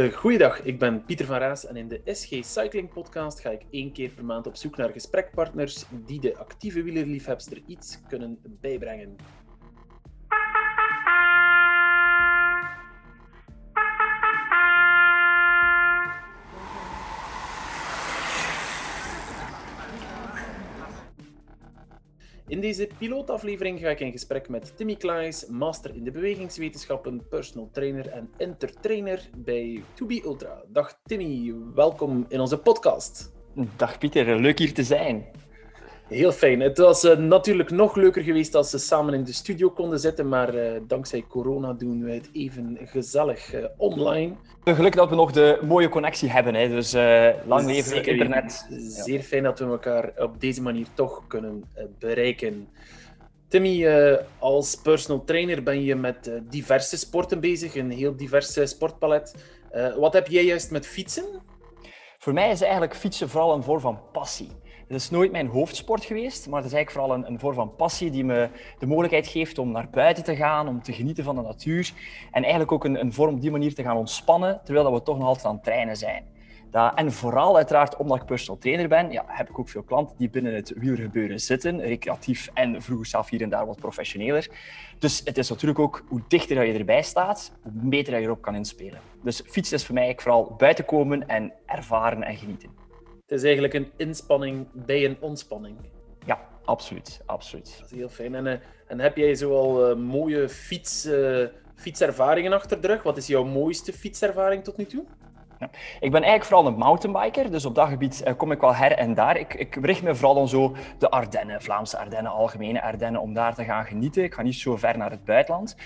Uh, goeiedag, ik ben Pieter van Raas en in de SG Cycling Podcast ga ik één keer per maand op zoek naar gesprekpartners die de actieve wielerliefhebster iets kunnen bijbrengen. In deze pilootaflevering ga ik in gesprek met Timmy Klaes, master in de bewegingswetenschappen, personal trainer en entertainer bij To Be Ultra. Dag Timmy, welkom in onze podcast. Dag Pieter, leuk hier te zijn. Heel fijn. Het was uh, natuurlijk nog leuker geweest als ze samen in de studio konden zitten, maar uh, dankzij corona doen we het even gezellig uh, online. Geluk dat we nog de mooie connectie hebben, hè. dus lang leven het internet. Zeer fijn dat we elkaar op deze manier toch kunnen bereiken. Timmy, als personal trainer ben je met diverse sporten bezig, een heel divers sportpalet. wat heb jij juist met fietsen? Voor mij is eigenlijk fietsen vooral een vorm van passie. Het is nooit mijn hoofdsport geweest, maar het is eigenlijk vooral een, een, vorm van passie die me de mogelijkheid geeft om naar buiten te gaan, om te genieten van de natuur. En eigenlijk ook een, een vorm op die manier te gaan ontspannen, terwijl dat we toch nog altijd aan het trainen zijn. Dat, en vooral uiteraard omdat ik personal trainer ben, ja, heb ik ook veel klanten die binnen het wielgebeuren zitten, recreatief en vroeger zelf hier en daar wat professioneler. Dus het is natuurlijk ook hoe dichter je erbij staat, hoe beter je erop kan inspelen. Dus fietsen is voor mij vooral buiten komen en ervaren en genieten. Het is eigenlijk een inspanning bij een ontspanning. Ja, absoluut. absoluut. Dat is heel fijn. En, uh, en heb jij zoal uh, mooie fiets, uh, fietservaringen achter de rug? Wat is jouw mooiste fietservaring tot nu toe? Ja. Ik ben eigenlijk vooral een mountainbiker, dus op dat gebied kom ik wel her en daar. Ik, ik richt me vooral dan zo de Ardennen, Vlaamse Ardennen, algemene Ardennen, om daar te gaan genieten. Ik ga niet zo ver naar het buitenland.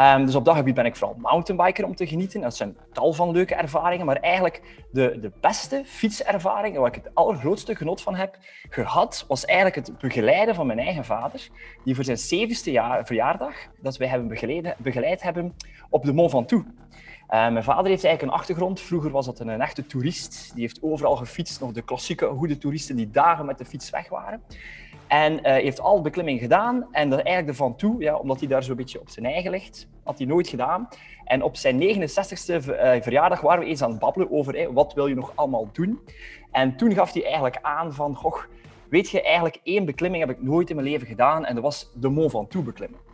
Um, dus op dat gebied ben ik vooral mountainbiker om te genieten. Dat zijn tal van leuke ervaringen, maar eigenlijk de, de beste fietservaring, waar ik het allergrootste genot van heb gehad, was eigenlijk het begeleiden van mijn eigen vader, die voor zijn 70ste jaar, verjaardag, dat wij hebben begeleid, begeleid hebben op de Mont Ventoux. Uh, mijn vader heeft eigenlijk een achtergrond. Vroeger was dat een, een, echte toerist. Die heeft overal gefietst. Nog de klassieke goede toeristen die dagen met de fiets weg waren. En uh, heeft al beklimming gedaan. En dat eigenlijk ervan toe, ja, omdat hij daar zo'n beetje op zijn eigen ligt, had hij nooit gedaan. En op zijn 69ste uh, verjaardag waren we eens aan het babbelen over wat wil je nog allemaal doen. En toen gaf hij eigenlijk aan van, goh, weet je, eigenlijk één beklimming heb ik nooit in mijn leven gedaan. En dat was de Mont Ventoux beklimmen.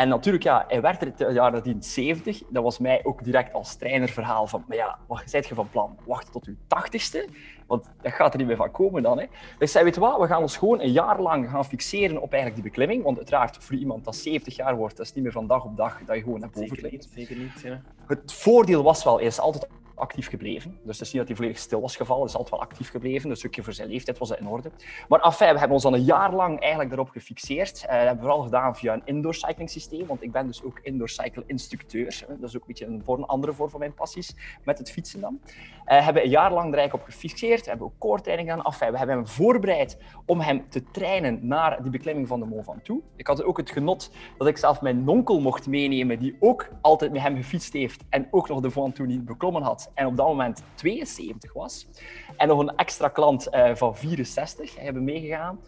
En natuurlijk, ja, hij werd er in het jaar 70. Dat was mij ook direct als trainerverhaal van, maar ja, wat zijt je van plan? Wachten tot uw tachtigste? Want dat gaat er niet meer van komen dan. Hè. Dus zei, weet je wat, we gaan ons gewoon een jaar lang gaan fixeren op eigenlijk die beklimming. Want uiteraard, voor iemand dat 70 jaar wordt, dat is niet meer van dag op dag dat je gewoon naar boven klimt. Zeker niet, ja. Het voordeel was wel, is altijd actief gebleven. Dus het is niet dat hij volledig stil was gevallen, hij is altijd wel actief gebleven. Dus stukje voor zijn leeftijd was dat in orde. Maar enfin, we hebben ons al een jaar lang eigenlijk daarop gefixeerd. Uh, dat hebben we vooral gedaan via een indoor cycling systeem, want ik ben dus ook indoor cycle instructeur. Dat is ook een beetje een, een andere vorm van mijn passies, met het fietsen dan. Uh, hebben een jaar lang er eigenlijk op gefixeerd, hebben ook koortraining gedaan. Enfin, we hebben hem voorbereid om hem te trainen naar die beklimming van de Mont Ventoux. Ik had ook het genot dat ik zelf mijn nonkel mocht meenemen, die ook altijd met hem gefietst heeft en ook nog de Ventoux niet beklommen had en op dat moment 72 was. En nog een extra klant uh, van 64 hebben meegegaan.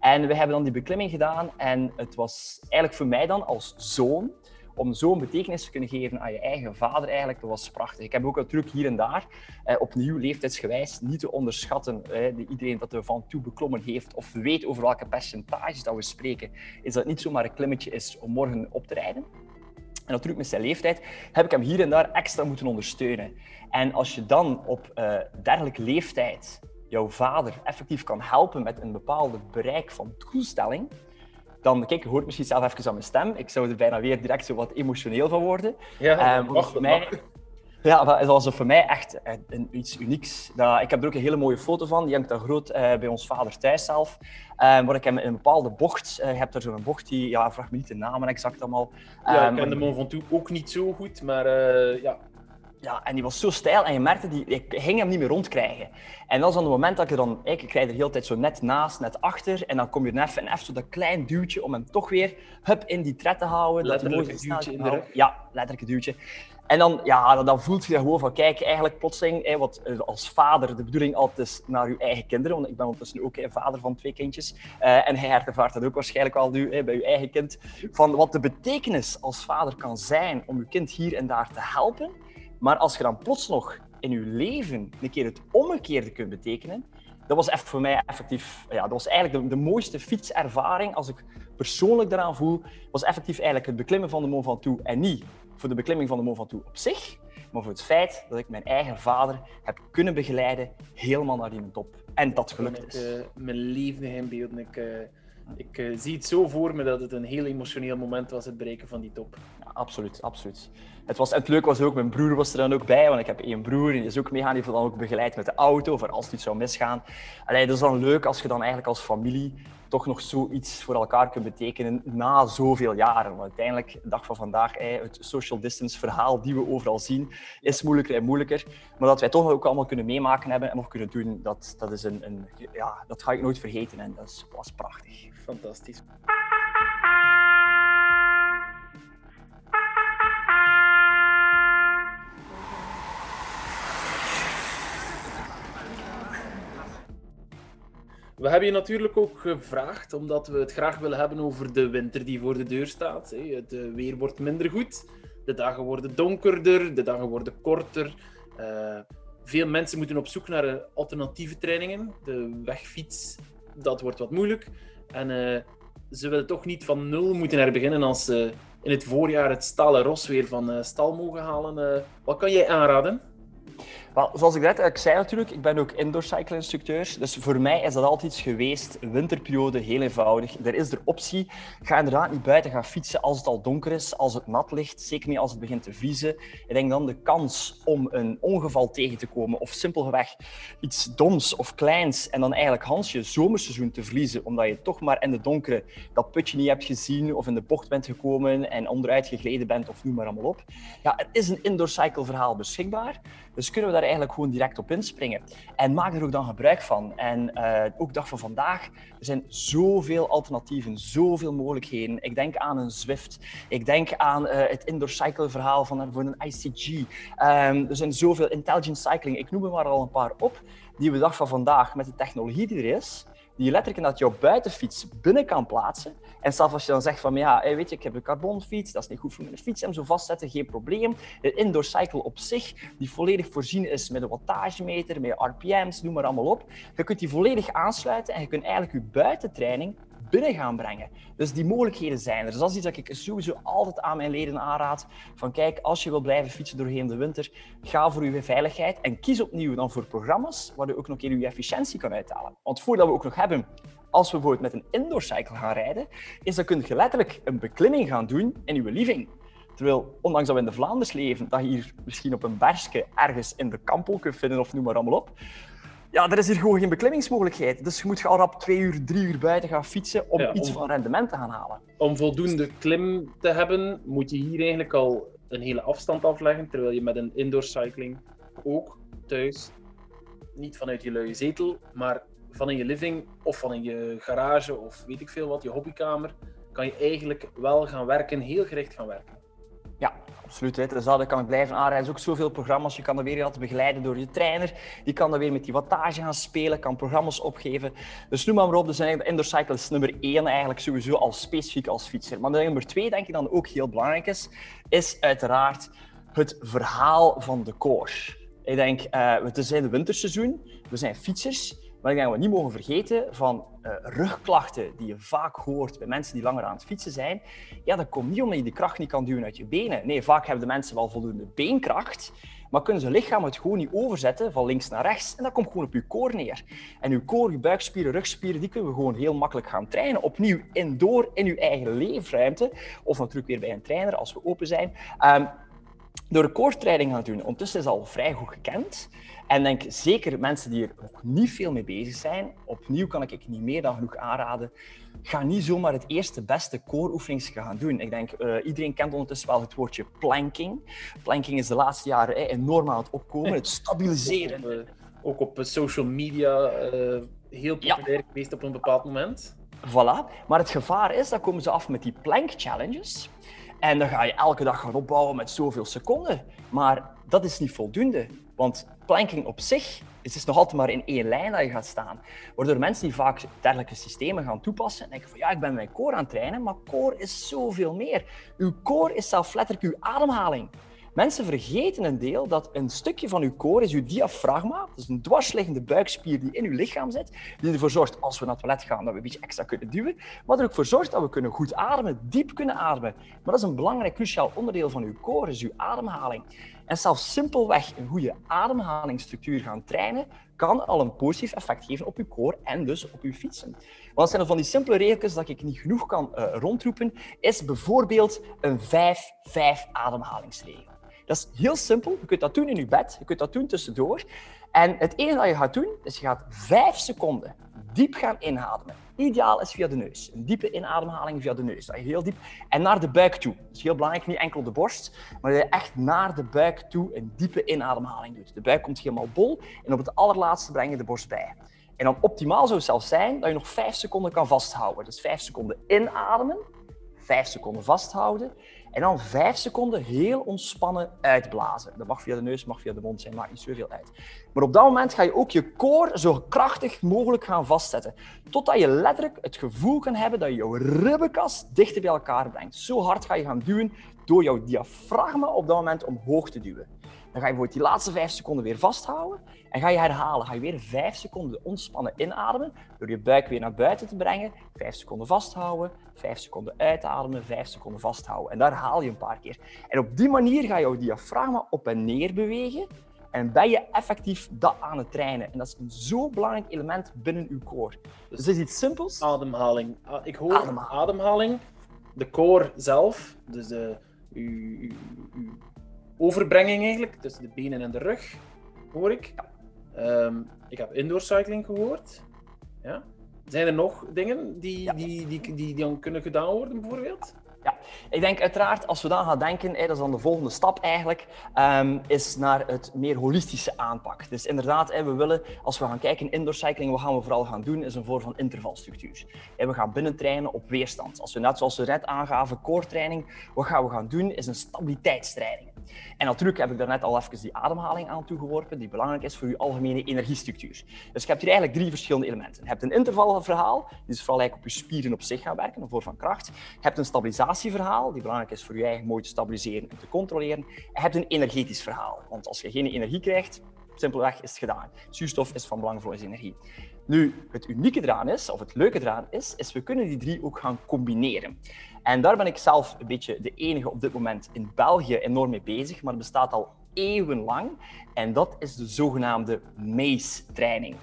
En we hebben dan die beklimming gedaan. En het was eigenlijk voor mij dan als zoon, om zo'n betekenis te kunnen geven aan je eigen vader, eigenlijk, dat was prachtig. Ik heb ook natuurlijk hier en daar, eh, opnieuw leeftijdsgewijs, niet te onderschatten, eh, iedereen dat er van toe beklommen heeft of weet over welke percentages dat we spreken, is dat het niet zomaar een klimmetje is om morgen op te rijden. En natuurlijk met zijn leeftijd heb ik hem hier en daar extra moeten ondersteunen. En als je dan op uh, dergelijke leeftijd jouw vader effectief kan helpen met een bepaalde bereik van doelstelling, dan, kijk, je hoort misschien zelf even aan mijn stem. Ik zou er bijna weer direct zo wat emotioneel van worden. Ja, um, mij, ja, dat was voor mij echt een, iets unieks. Dat, ik heb er ook een hele mooie foto van, die hangt daar groot uh, bij ons vader thuis zelf. Uh, waar ik hem in een bepaalde bocht, uh, je hebt er zo'n bocht die, ja, vraag me niet de namen exact allemaal. Ja, ik ken um, de Mont Ventoux ook niet zo goed, maar ja, ja, en die was zo stijl en je merkte, die, ik ging hem niet meer rondkrijgen. En dat is dan het moment dat je dan, ik, ik rijd er de hele tijd zo net naast, net achter, en dan kom je even, en even zo dat klein duwtje om hem toch weer hup, in die tred te houden. Letterlijk een duwtje in de rug. Ja, letterlijk een duwtje. En dan, ja, dan voelt je gewoon van, kijk, eigenlijk plotseling, hè, wat eh, als vader de bedoeling altijd is naar je eigen kinderen, want ik ben ondertussen ook hè, vader van twee kindjes, uh, en hij ervaart dat ook waarschijnlijk al nu hè, bij je eigen kind, van wat de betekenis als vader kan zijn om je kind hier en daar te helpen, Maar als je dan plots nog in je leven een keer het omgekeerde kunt betekenen, dat was echt voor mij effectief, ja, dat was eigenlijk de, de mooiste fietservaring als ik persoonlijk daaraan voel, was effectief eigenlijk het beklimmen van de Mont Ventoux en niet voor de beklimming van de Mont Ventoux op zich, maar voor het feit dat ik mijn eigen vader heb kunnen begeleiden helemaal naar die top. En dat gelukt is. Ik, uh, mijn levendig inbeelden. Ik, uh, ik uh, zie het zo voor me dat het een heel emotioneel moment was, het bereiken van die top. Ja, absoluut, absoluut. Het, was, het leuke was ook, mijn broer was er dan ook bij, want ik heb één broer en die is ook meegaan. Die heeft dan ook begeleid met de auto, voor als het iets zou misgaan. Allee, dat is dan leuk als je dan eigenlijk als familie toch nog zoiets voor elkaar kunt betekenen na zoveel jaren. Want uiteindelijk, de dag van vandaag, het social distance verhaal die we overal zien, is moeilijker en moeilijker. Maar dat wij toch ook allemaal kunnen meemaken hebben en nog kunnen doen, dat, dat, is een, een ja, dat ga ik nooit vergeten en dat was prachtig. Fantastisch. We hebben je natuurlijk ook gevraagd, omdat we het graag willen hebben over de winter die voor de deur staat. Het eh, weer wordt minder goed, de dagen worden donkerder, de dagen worden korter. Uh, veel mensen moeten op zoek naar uh, alternatieve trainingen. De wegfiets, dat wordt wat moeilijk. En ze willen toch niet van nul moeten herbeginnen als ze in het voorjaar het stalen ros weer van stal mogen halen. wat kan jij aanraden? Wel, zoals ik net zei natuurlijk, ik ben ook indoor cycle instructeur. Dus voor mij is dat altijd iets geweest. Winterperiode, heel eenvoudig. Er is de optie. Ga inderdaad niet buiten gaan fietsen als het al donker is, als het nat ligt. Zeker niet als het begint te vriezen. Ik denk dan de kans om een ongeval tegen te komen of simpelweg iets doms of kleins en dan eigenlijk Hans je zomerseizoen te verliezen omdat je toch maar in de donkere dat putje niet hebt gezien of in de bocht bent gekomen en onderuit gegleden bent of noem maar allemaal op. Ja, er is een indoor cycle verhaal beschikbaar. Dus kunnen we eigenlijk gewoon direct op inspringen. En maak er ook dan gebruik van. En uh, ook dag van vandaag, er zijn zoveel alternatieven, zoveel mogelijkheden. Ik denk aan een Zwift. Ik denk aan uh, het indoor cycle verhaal van voor een ICG. Um, er zijn zoveel intelligent cycling. Ik noem er maar al een paar op, die we dag van vandaag met de technologie die er is, die letterlijk dat jouw buitenfiets binnen kan plaatsen. En zelfs als je dan zegt van, ja, weet je, ik heb een carbonfiets, dat is niet goed voor mijn fiets, hem zo vastzetten, geen probleem. De indoor cycle op zich, die volledig voorzien is met een wattagemeter, met RPM's, noem maar allemaal op. Je kunt die volledig aansluiten en je kunt eigenlijk je buitentraining binnen gaan brengen. Dus die mogelijkheden zijn er. Dus dat is iets dat ik sowieso altijd aan mijn leden aanraad. Van kijk, als je wil blijven fietsen doorheen de winter, ga voor je veiligheid en kies opnieuw dan voor programma's waar je ook nog een keer je efficiëntie kan uithalen. Want voordat we ook nog hebben als we bijvoorbeeld met een indoor cycle gaan rijden, is dan kun je letterlijk een beklimming gaan doen in je living. Terwijl, ondanks dat we in de Vlaanders leven, dat je hier misschien op een bergje ergens in de kampel kunt vinden of noem maar allemaal op, ja, er is hier gewoon geen beklimmingsmogelijkheid. Dus je moet al rap twee uur, drie uur buiten gaan fietsen om, iets van rendement te gaan halen. Om voldoende klim te hebben, moet je hier eigenlijk al een hele afstand afleggen, terwijl je met een indoor cycling ook thuis, niet vanuit je luie zetel, maar van in je living of van in je garage of weet ik veel wat, je hobbykamer, kan je eigenlijk wel gaan werken, heel gericht gaan werken. Absoluut. Hè. Dus kan ik blijven aanrijden. Er zijn ook zoveel programma's. Je kan er weer laten begeleiden door je trainer. Je kan er weer met die wattage gaan spelen, kan programma's opgeven. Dus noem maar op. Dus indoor cycle is nummer één eigenlijk sowieso als specifiek als fietser. Maar nummer twee, denk ik dan ook heel belangrijk is, is uiteraard het verhaal van de core. Ik denk, uh, het is in het winterseizoen. We zijn fietsers. Maar ik denk we niet mogen vergeten van uh, rugklachten die je vaak hoort bij mensen die langer aan het fietsen zijn. Ja, dat komt niet omdat je de kracht niet kan duwen uit je benen. Nee, vaak hebben de mensen wel voldoende beenkracht, maar kunnen ze lichaam het gewoon niet overzetten van links naar rechts. En dat komt gewoon op je koor neer. En je koor, je buikspieren, rugspieren, die kunnen we gewoon heel makkelijk gaan trainen. Opnieuw indoor, in je eigen leefruimte. Of natuurlijk weer bij een trainer als we open zijn. Um, door de koortraining gaan doen. Ondertussen is al vrij goed gekend. En denk zeker mensen die er nog niet veel mee bezig zijn, opnieuw kan ik niet meer dan genoeg aanraden. Ga niet zomaar het eerste beste core gaan doen. Ik denk, uh, iedereen kent ondertussen wel het woordje planking. Planking is de laatste jaren eh, enorm aan het opkomen. Het stabiliseren. Ook op, uh, ook op social media uh, heel populair ja. geweest op een bepaald moment. Voilà. Maar het gevaar is, dat komen ze af met die plank challenges. En dan ga je elke dag gaan opbouwen met zoveel seconden. Maar dat is niet voldoende. Want planking op zich is dus nog altijd maar in één lijn dat je gaat staan. Waardoor mensen die vaak dergelijke systemen gaan toepassen, denken van ja, ik ben mijn core aan het trainen, maar core is zoveel meer. Uw core is zelf letterlijk uw ademhaling. Mensen vergeten een deel dat een stukje van uw koor is uw diafragma. Dat is een dwarsliggende buikspier die in uw lichaam zit. Die ervoor zorgt, als we naar het toilet gaan, dat we een beetje extra kunnen duwen. Maar er ook voor zorgt dat we kunnen goed ademen, diep kunnen ademen. Maar dat is een belangrijk, cruciaal onderdeel van uw koor, is uw ademhaling. En zelfs simpelweg een goede ademhalingsstructuur gaan trainen, kan al een positief effect geven op uw koor en dus op uw fietsen. Want zijn er van die simpele regeltjes dat ik niet genoeg kan uh, rondroepen, is bijvoorbeeld een 5-5 ademhalingsregel. Dat is heel simpel. Je kunt dat doen in je bed, je kunt dat doen tussendoor. En het enige dat je gaat doen, is je gaat 5 seconden diep gaan inademen. Ideaal is via de neus. Een diepe inademhaling via de neus. Heel diep en naar de buik toe. Dat is heel belangrijk, niet enkel de borst, maar dat je echt naar de buik toe een diepe inademhaling doet. De buik komt helemaal bol en op het allerlaatste breng je de borst bij. En dan optimaal zou het zelfs zijn dat je nog 5 seconden kan vasthouden. Dus 5 seconden inademen, 5 seconden vasthouden en dan 5 seconden heel ontspannen uitblazen. Dat mag via de neus, mag via de mond zijn, maakt niet zoveel uit. Maar op dat moment ga je ook je koor zo krachtig mogelijk gaan vastzetten. Totdat je letterlijk het gevoel kan hebben dat je jouw ribbenkast dichter bij elkaar brengt. Zo hard ga je gaan duwen door jouw diafragma op dat moment omhoog te duwen. Dan ga je bijvoorbeeld die laatste vijf seconden weer vasthouden en ga je herhalen. Ga je weer vijf seconden ontspannen inademen door je buik weer naar buiten te brengen. Vijf seconden vasthouden, vijf seconden uitademen, vijf seconden vasthouden. En daar haal je een paar keer. En op die manier ga je jouw diafragma op en neer bewegen en ben je effectief dat aan het trainen. En dat is een zo belangrijk element binnen je koor. Dus het is iets simpels. Ademhaling. Ah, ik hoor ademhaling. ademhaling de koor zelf, dus de, uw, uw overbrenging eigenlijk, tussen de benen en de rug, hoor ik. Um, ik heb indoor cycling gehoord. Ja. Zijn er nog dingen die, die, die, die, die dan kunnen gedaan worden, bijvoorbeeld? Ja, ik denk uiteraard, als we dan gaan denken, dat is dan de volgende stap eigenlijk, um, is naar het meer holistische aanpak. Dus inderdaad, we willen, als we gaan kijken in indoor cycling, wat gaan we vooral gaan doen, is een vorm van intervalstructuur. We gaan binnentrainen op weerstand. Als we net zoals we net aangaven, core training, wat gaan we gaan doen, is een stabiliteitstraining. En natuurlijk heb ik daarnet al even die ademhaling aan toegeworpen, die belangrijk is voor je algemene energiestructuur. Dus je hebt hier eigenlijk drie verschillende elementen. Je hebt een intervalverhaal, die is vooral eigenlijk op je spieren op zich gaan werken, een vorm van kracht. Je hebt een stabilisatieverhaal, die belangrijk is voor je eigen mooi te stabiliseren en te controleren. En hebt een energetisch verhaal, want als je geen energie krijgt, simpelweg is het gedaan. Zuurstof is van belang voor onze energie. Nu, het unieke eraan is, of het leuke eraan is, is we kunnen die drie ook gaan combineren. En daar ben ik zelf een beetje de enige op dit moment in België enorm mee bezig, maar het bestaat al eeuwenlang. En dat is de zogenaamde MACE-training.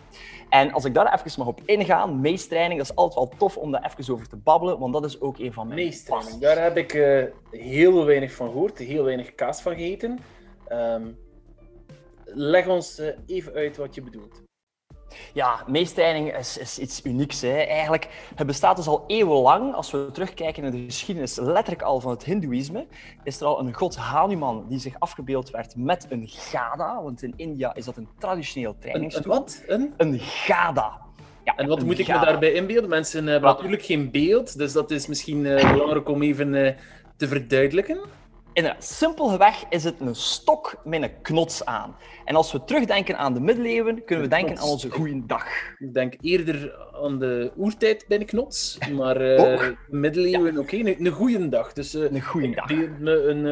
En als ik daar even mag op ingaan, MACE-training, dat is altijd wel tof om daar even over te babbelen, want dat is ook een van mijn MACE-training, daar heb ik uh, heel weinig van gehoord, heel weinig kaas van gegeten. Um, leg ons uh, even uit wat je bedoelt. Ja, meestraining is, is iets unieks. Hè. Eigenlijk, het bestaat dus al eeuwenlang. Als we terugkijken naar de geschiedenis, letterlijk al van het Hindoeïsme, is er al een god Hanuman die zich afgebeeld werd met een gada. Want in India is dat een traditioneel trainingstoel. Een, wat? Een? Een gada. Ja, en wat moet ik me daarbij inbeelden? Mensen hebben natuurlijk geen beeld, dus dat is misschien uh, belangrijk om even uh, te verduidelijken. Inderdaad, simpelweg is het een stok met een knots aan. En als we terugdenken aan de middeleeuwen, kunnen we denken aan onze goede dag. Ik denk eerder aan de oertijd bij de knots, maar uh, middeleeuwen, oké, een, een goede dag. Dus, uh, een goede dag. Een, een,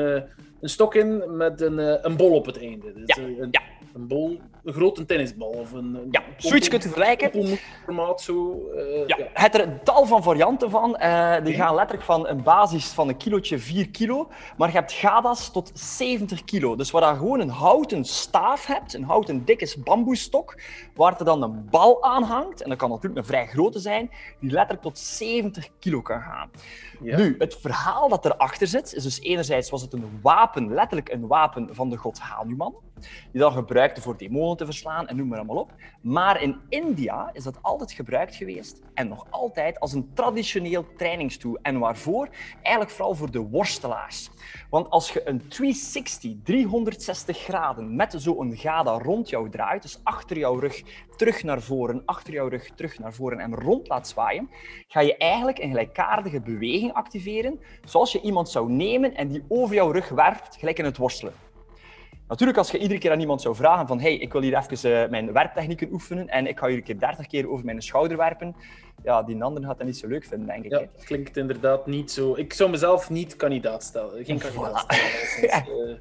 een, stok in met een, een bol op het einde. Dus, ja, ja een bol, een grote tennisbal of een... ja, zoiets kunt je vergelijken. formaat zo. Uh, ja, ja. Het er een tal van varianten van. Uh, die gaan letterlijk van een basis van een kilootje 4 kilo, maar je hebt gadas tot 70 kilo. Dus waar je gewoon een houten staaf hebt, een houten dikke bamboestok, waar er dan een bal aan hangt, en dat kan natuurlijk een vrij grote zijn, die letterlijk tot 70 kilo kan gaan. Ja. Nu, het verhaal dat erachter zit, is dus enerzijds was het een wapen, letterlijk een wapen van de god Hanuman, die dan gebruikte voor demonen te verslaan en noem maar allemaal op. Maar in India is dat altijd gebruikt geweest en nog altijd als een traditioneel trainingstoel. En waarvoor? Eigenlijk vooral voor de worstelaars. Want als je een 360, 360 graden met zo'n gada rond jou draait, dus achter jouw rug terug naar voren, achter jouw rug terug naar voren en rond laat zwaaien, ga je eigenlijk een gelijkaardige beweging activeren, zoals je iemand zou nemen en die over jouw rug werpt, gelijk in het worstelen. Natuurlijk, als je iedere keer aan iemand zou vragen van hey, ik wil hier even uh, mijn werptechnieken oefenen en ik ga hier een keer 30 keer over mijn schouder werpen, ja, die ander gaat dat niet zo leuk vinden, denk ik. Ja, klinkt inderdaad niet zo. Ik zou mezelf niet kandidaat stellen. Geen kandidaat stellen. ja.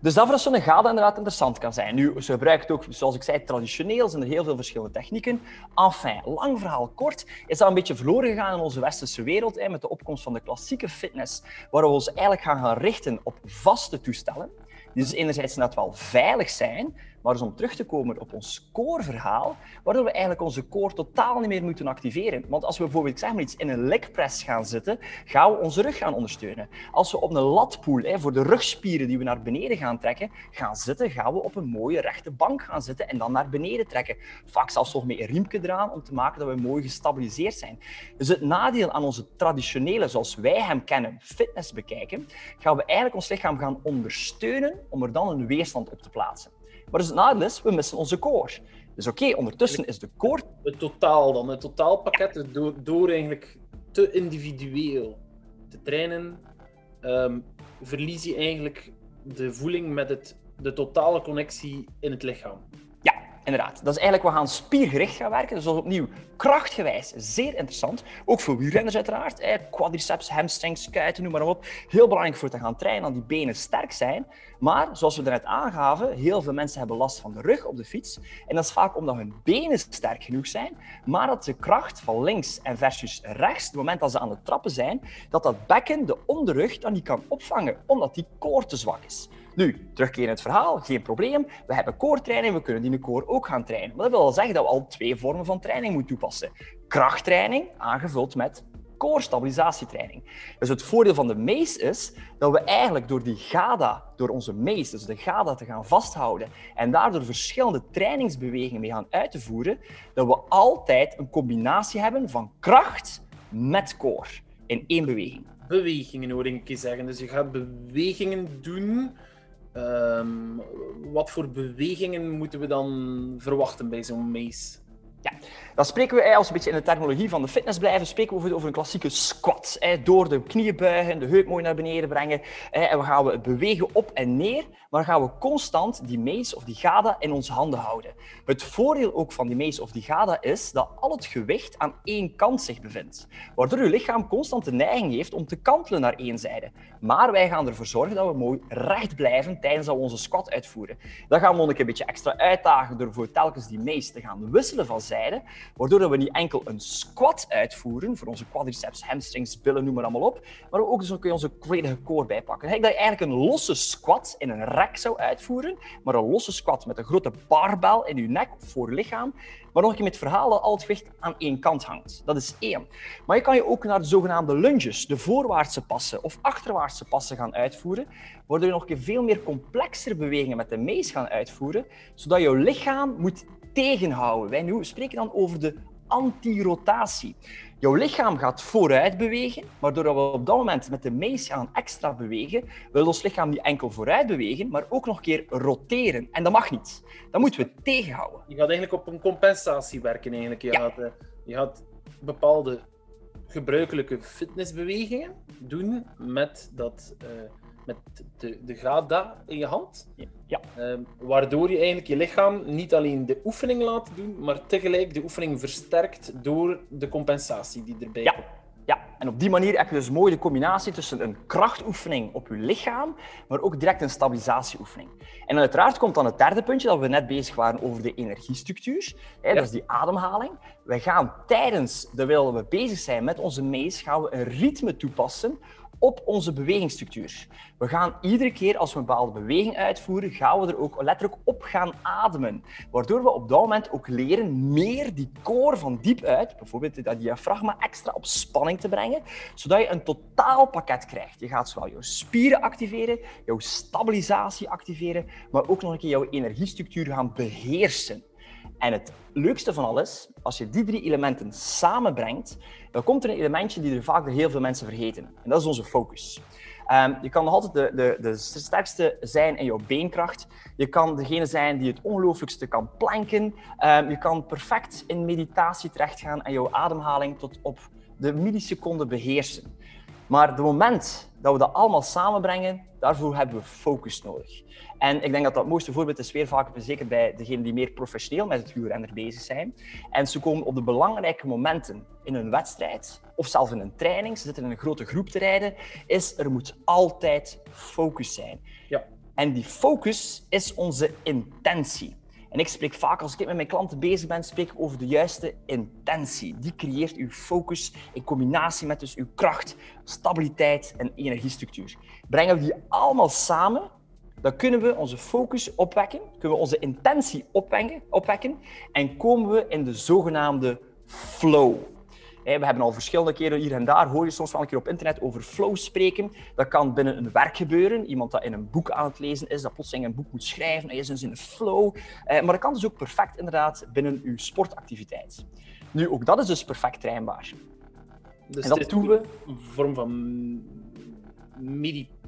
Dus dat voor zo'n gade inderdaad interessant kan zijn. Nu, ze gebruikt ook, zoals ik zei, traditioneel zijn er heel veel verschillende technieken. Enfin, lang verhaal kort, is dat een beetje verloren gegaan in onze westerse wereld, hè, met de opkomst van de klassieke fitness, waar we ons eigenlijk gaan gaan richten op vaste toestellen. Dus enerzijds net wel veilig zijn, maar dus om terug te komen op ons core-verhaal, waardoor we eigenlijk onze core totaal niet meer moeten activeren. Want als we bijvoorbeeld zeg maar iets, in een legpress gaan zitten, gaan we onze rug gaan ondersteunen. Als we op een latpool hè, voor de rugspieren die we naar beneden gaan trekken, gaan zitten, gaan we op een mooie rechte bank gaan zitten en dan naar beneden trekken. Vaak zelfs nog met een riemke eraan om te maken dat we mooi gestabiliseerd zijn. Dus het nadeel aan onze traditionele, zoals wij hem kennen, fitness bekijken, gaan we eigenlijk ons lichaam gaan ondersteunen om er dan een weerstand op te plaatsen. Maar dus het nadeel is, we missen onze core. Dus oké, ondertussen is de core... Het totaal dan, het totaalpakket, ja. door, eigenlijk te individueel te trainen, um, verlies je eigenlijk de voeling met het, de totale connectie in het lichaam. Dat is eigenlijk, we gaan spiergericht gaan werken. Dus dat opnieuw krachtgewijs zeer interessant. Ook voor wielrenners uiteraard. Quadriceps, hamstrings, kuiten, noem maar op. Heel belangrijk voor te gaan trainen, dat die benen sterk zijn. Maar, zoals we net aangaven, heel veel mensen hebben last van de rug op de fiets. En dat is vaak omdat hun benen sterk genoeg zijn, maar dat de kracht van links en versus rechts, het moment dat ze aan het trappen zijn, dat dat bekken, de onderrug, dan niet kan opvangen, omdat die koor te zwak is. Nu, terugkeren in het verhaal, geen probleem. We hebben koortraining, we kunnen die koor ook gaan trainen. Maar dat wil zeggen dat we al twee vormen van training moeten toepassen. Krachttraining, aangevuld met core-stabilisatietraining. Dus het voordeel van de mace is dat we eigenlijk door die GADA, door onze mace, dus de GADA te gaan vasthouden en daardoor verschillende trainingsbewegingen mee gaan uit te voeren, dat we altijd een combinatie hebben van kracht met core in één beweging. Bewegingen hoor ik je zeggen. Dus je gaat bewegingen doen. Um, wat voor bewegingen moeten we dan verwachten bij zo'n mace? Ja, dan spreken we, als we een beetje in de terminologie van de fitness blijven, spreken we over een klassieke squat. Door de knieën buigen, de heup mooi naar beneden brengen. En we gaan we bewegen op en neer, maar gaan we constant die mees of die gada in onze handen houden. Het voordeel ook van die mees of die gada is dat al het gewicht aan één kant zich bevindt. Waardoor je lichaam constant de neiging heeft om te kantelen naar één zijde. Maar wij gaan ervoor zorgen dat we mooi recht blijven tijdens dat onze squat uitvoeren. Dan gaan we nog een beetje extra uitdagen door voor telkens die mees te gaan wisselen van zijde waardoor we niet enkel een squat uitvoeren voor onze quadriceps, hamstrings, billen, noem maar allemaal op, maar ook dus je onze volledige core bijpakken. Dat je eigenlijk een losse squat in een rek zou uitvoeren, maar een losse squat met een grote barbel in je nek voor je lichaam, maar nog een keer met dat al het gewicht aan één kant hangt. Dat is één. Maar je kan je ook naar de zogenaamde lunges, de voorwaartse passen of achterwaartse passen gaan uitvoeren, waardoor je nog een keer veel meer complexere bewegingen met de mees gaan uitvoeren, zodat je lichaam moet tegenhouden. Wij nu spreken dan over de antirotatie. Jouw lichaam gaat vooruit bewegen, maar doordat we op dat moment met de mees gaan extra bewegen, wil ons lichaam niet enkel vooruit bewegen, maar ook nog een keer roteren. En dat mag niet. Dat moeten we tegenhouden. Je gaat eigenlijk op een compensatie werken. Eigenlijk. Je, gaat, uh, je gaat bepaalde gebruikelijke fitnessbewegingen doen met dat... Uh, met de, de GADA in je hand. Ja. Ehm, waardoor je eigenlijk je lichaam niet alleen de oefening laat doen, maar tegelijk de oefening versterkt door de compensatie die erbij ja. komt. Ja, en op die manier heb je dus mooi de combinatie tussen een krachtoefening op je lichaam, maar ook direct een stabilisatieoefening. En uiteraard komt dan het derde puntje dat we net bezig waren over de energiestructuur. Hè, Dat is die ademhaling. Wij gaan tijdens, terwijl we bezig zijn met onze mees, gaan we een ritme toepassen op onze bewegingsstructuur. We gaan iedere keer als we een bepaalde beweging uitvoeren, gaan we er ook letterlijk op gaan ademen. Waardoor we op dat moment ook leren meer die core van diep uit, bijvoorbeeld dat diafragma, extra op spanning te brengen, zodat je een totaalpakket krijgt. Je gaat zowel jouw spieren activeren, jouw stabilisatie activeren, maar ook nog een keer jouw energiestructuur gaan beheersen. En het leukste van alles, als je die drie elementen samenbrengt, dan komt er een elementje die er vaak door heel veel mensen vergeten. En dat is onze focus. Um, je kan nog altijd de, de, de sterkste zijn in jouw beenkracht. Je kan degene zijn die het ongelooflijkste kan planken. Um, je kan perfect in meditatie terechtgaan en jouw ademhaling tot op de milliseconde beheersen. Maar het moment dat we dat allemaal samenbrengen, daarvoor hebben we focus nodig. En ik denk dat dat mooiste voorbeeld is weer vaak, zeker bij degenen die meer professioneel met het wielrenner bezig zijn. En ze komen op de belangrijke momenten in een wedstrijd, of zelfs in een training, ze zitten in een grote groep te rijden, is er moet altijd focus zijn. Ja. En die focus is onze intentie. En ik spreek vaak, als ik met mijn klanten bezig ben, spreek ik over de juiste intentie. Die creëert uw focus in combinatie met dus uw kracht, stabiliteit en energiestructuur. Brengen we die allemaal samen, dan kunnen we onze focus opwekken, kunnen we onze intentie opwekken, opwekken en komen we in de zogenaamde flow. We hebben al verschillende keren hier en daar, hoor je soms wel een keer op internet over flow spreken. Dat kan binnen een werk gebeuren. Iemand dat in een boek aan het lezen is, dat plotseling een boek moet schrijven, hij is dus in een flow. Eh, maar dat kan dus ook perfect inderdaad binnen uw sportactiviteit. Nu, ook dat is dus perfect trainbaar. Dus en dat doen we... Een vorm van meditatie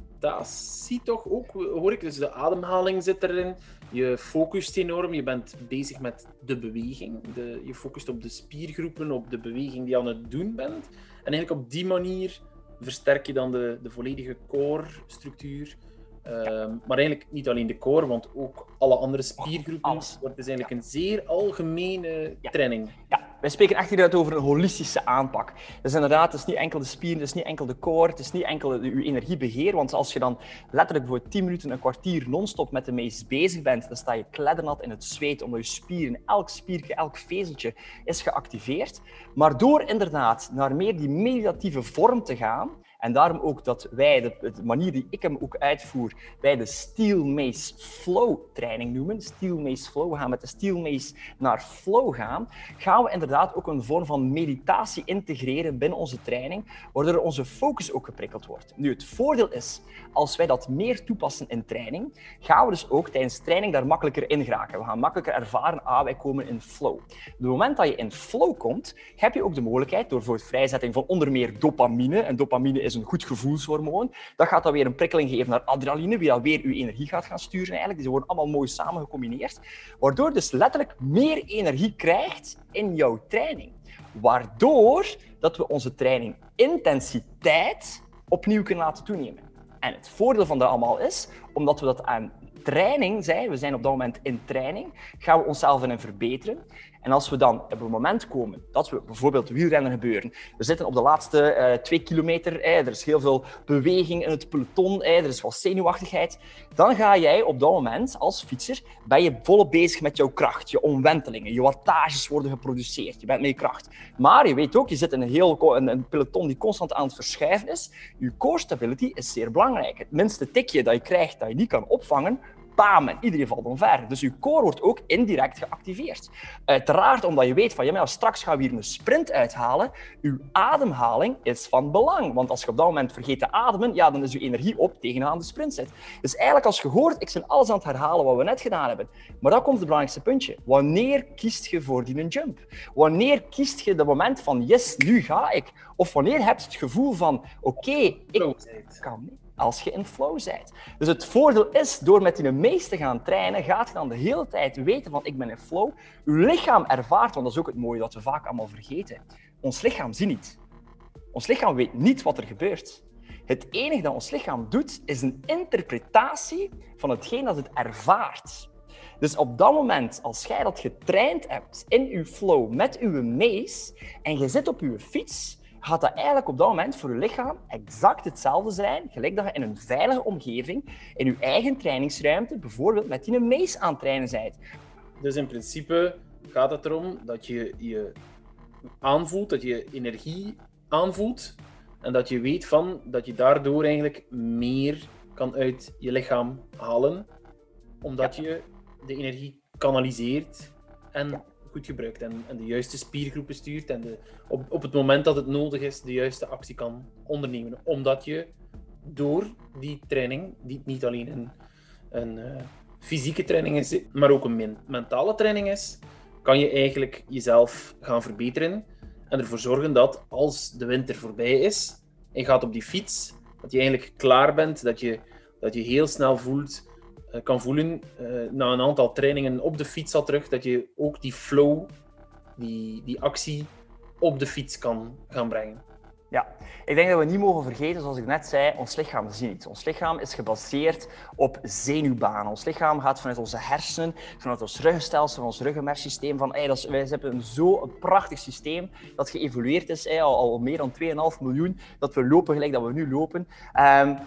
toch ook, hoor ik. Dus de ademhaling zit erin. Je focust enorm. Je bent bezig met de beweging. De, je focust op de spiergroepen, op de beweging die je aan het doen bent. En eigenlijk op die manier versterk je dan de, de volledige core-structuur. Ehm, maar eigenlijk niet alleen de core, want ook alle andere spiergroepen. alles. Het is eigenlijk een zeer algemene Ja. training. Ja, wij spreken echt hieruit over een holistische aanpak. Dus inderdaad, het is niet enkel de spieren, het is niet enkel de core, het is niet enkel de- uw energiebeheer. Want als je dan letterlijk voor 10 minuten, een kwartier non-stop met de meest bezig bent, dan sta je kleddernat in het zweet, omdat je spieren, elk spiertje, elk vezeltje is geactiveerd. Maar door inderdaad naar meer die meditatieve vorm te gaan, en daarom ook dat wij, de, manier die ik hem ook uitvoer, wij de Steel Mace Flow training noemen. Steel Mace Flow, we gaan met de Steel Mace naar flow gaan, gaan we inderdaad ook een vorm van meditatie integreren binnen onze training, waardoor onze focus ook geprikkeld wordt. Nu, het voordeel is, als wij dat meer toepassen in training, gaan we dus ook tijdens training daar makkelijker in geraken. We gaan makkelijker ervaren, ah, wij komen in flow. Op het moment dat je in flow komt, heb je ook de mogelijkheid, door voor vrijzetting van onder meer dopamine, en dopamine een goed gevoelshormoon, dat gaat dan weer een prikkeling geven naar adrenaline, wie dan weer uw energie gaat gaan sturen eigenlijk. Die worden allemaal mooi samen gecombineerd, waardoor dus letterlijk meer energie krijgt in jouw training. Waardoor dat we onze training intensiteit opnieuw kunnen laten toenemen. En het voordeel van dat allemaal is, omdat we dat aan training zijn, we zijn op dat moment in training, gaan we onszelf erin verbeteren. En als we dan op een moment komen dat we bijvoorbeeld wielrennen gebeuren, we zitten op de laatste eh, twee kilometer, er is heel veel beweging in het peloton, er is wel zenuwachtigheid, dan ga jij op dat moment als fietser, ben je volop bezig met jouw kracht, je omwentelingen, je wattages worden geproduceerd, je bent met je kracht. Maar je weet ook, je zit in een, heel, een peloton die constant aan het verschuiven is, je core stability is zeer belangrijk. Het minste tikje dat je krijgt dat je niet kan opvangen, bam, en iedereen valt omver. Dus je core wordt ook indirect geactiveerd. Uiteraard omdat je weet van, ja, maar straks gaan we hier een sprint uithalen. Uw ademhaling is van belang. Want als je op dat moment vergeet te ademen, ja, dan is je energie op tegen je aan de sprint zit. Dus eigenlijk als je hoort, ik ben alles aan het herhalen wat we net gedaan hebben. Maar dan komt het belangrijkste puntje. Wanneer kiest je voor die jump? Wanneer kiest je dat moment van, yes, nu ga ik? Of wanneer heb je het gevoel van, oké, ik kan niet als je in flow bent. Dus het voordeel is, door met die meest te gaan trainen, gaat je dan de hele tijd weten van ik ben in flow. Je lichaam ervaart, want dat is ook het mooie dat we vaak allemaal vergeten. Ons lichaam ziet niet. Ons lichaam weet niet wat er gebeurt. Het enige dat ons lichaam doet, is een interpretatie van hetgeen dat het ervaart. Dus op dat moment, als jij dat getraind hebt in je flow met je mees en je zit op je fiets, gaat dat eigenlijk op dat moment voor je lichaam exact hetzelfde zijn, gelijk dat je in een veilige omgeving, in je eigen trainingsruimte, bijvoorbeeld met die mees aan het trainen bent. Dus in principe gaat het erom dat je je aanvoelt, dat je energie aanvoelt en dat je weet van dat je daardoor eigenlijk meer kan uit je lichaam halen, omdat je de energie kanaliseert en Ja. Goed gebruikt en, en de juiste spiergroepen stuurt en de, op, op het moment dat het nodig is de juiste actie kan ondernemen, omdat je door die training, die niet alleen een, een eh, fysieke training is, maar ook een men- mentale training is, kan je eigenlijk jezelf gaan verbeteren en ervoor zorgen dat als de winter voorbij is en je gaat op die fiets, dat je eigenlijk klaar bent, dat je, dat je heel snel voelt, kan voelen eh, na een aantal trainingen op de fiets al terug, dat je ook die flow, die, die actie op de fiets kan gaan brengen. Ja, ik denk dat we niet mogen vergeten, zoals ik net zei, ons lichaam zien niet. Ons lichaam is gebaseerd op zenuwbanen. Ons lichaam gaat vanuit onze hersenen, vanuit ons ruggenstelsel, ons ruggenmersysteem. Van, wij hebben een zo een prachtig systeem dat geëvolueerd is, al, al, meer dan 2,5 miljoen, dat we lopen gelijk dat we nu lopen. Um,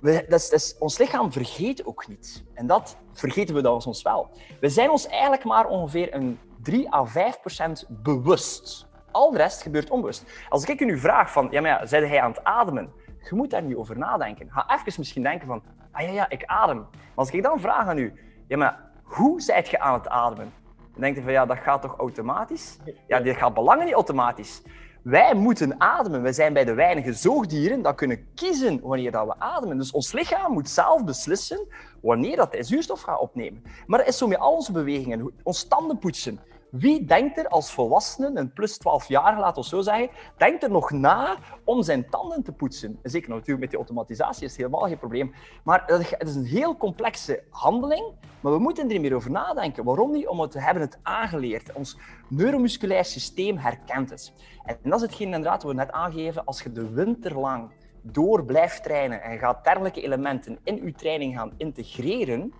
we, dat is, ons lichaam vergeet ook niet. En dat vergeten we dan soms wel. We zijn ons eigenlijk maar ongeveer een 3 à 5 procent bewust al de rest gebeurt onbewust. Als ik u nu vraag van, ja, maar ja, zei hij aan het ademen? Je moet daar niet over nadenken. Ga even misschien denken van, ah ja, ja, ik adem. Maar als ik dan vraag aan u, ja, maar hoe zijt je aan het ademen? Dan denkt je van, ja, dat gaat toch automatisch? Ja, dit gaat belangen niet automatisch. Wij moeten ademen. Wij zijn bij de weinige zoogdieren dat kunnen kiezen wanneer dat we ademen. Dus ons lichaam moet zelf beslissen wanneer dat hij zuurstof gaat opnemen. Maar dat is zo met al onze bewegingen. Ons tanden poetsen, wie denkt er als volwassene, een plus 12 jaar, laten we zo zeggen, denkt er nog na om zijn tanden te poetsen? Zeker natuurlijk met die automatisatie is het helemaal geen probleem. Maar het is een heel complexe handeling, maar we moeten er meer over nadenken. Waarom niet? Omdat we hebben het aangeleerd. Ons neuromusculair systeem herkent het. En dat is hetgeen inderdaad we net aangeven. Als je de winter lang door blijft trainen en gaat dergelijke elementen in je training gaan integreren,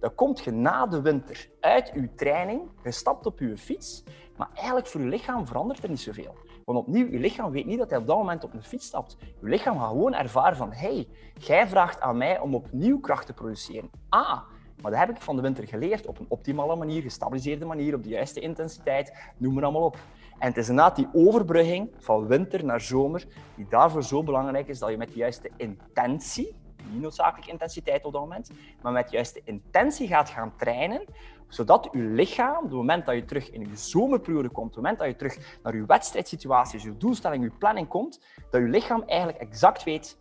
dan komt je na de winter uit je training, je stapt op je fiets, maar eigenlijk voor je lichaam verandert er niet zoveel. Want opnieuw, je lichaam weet niet dat hij op dat moment op een fiets stapt. Je lichaam gaat gewoon ervaren van, hey, jij vraagt aan mij om opnieuw kracht te produceren. Ah, maar dat heb ik van de winter geleerd op een optimale manier, gestabiliseerde manier, op de juiste intensiteit, noem maar allemaal op. En het is inderdaad die overbrugging van winter naar zomer die daarvoor zo belangrijk is dat je met de juiste intentie, niet noodzakelijk intensiteit op dat moment, maar met de juiste intentie gaat gaan trainen, zodat je lichaam, op het moment dat je terug in je zomerperiode komt, op het moment dat je terug naar je wedstrijdsituaties, je doelstelling, je planning komt, dat je lichaam eigenlijk exact weet,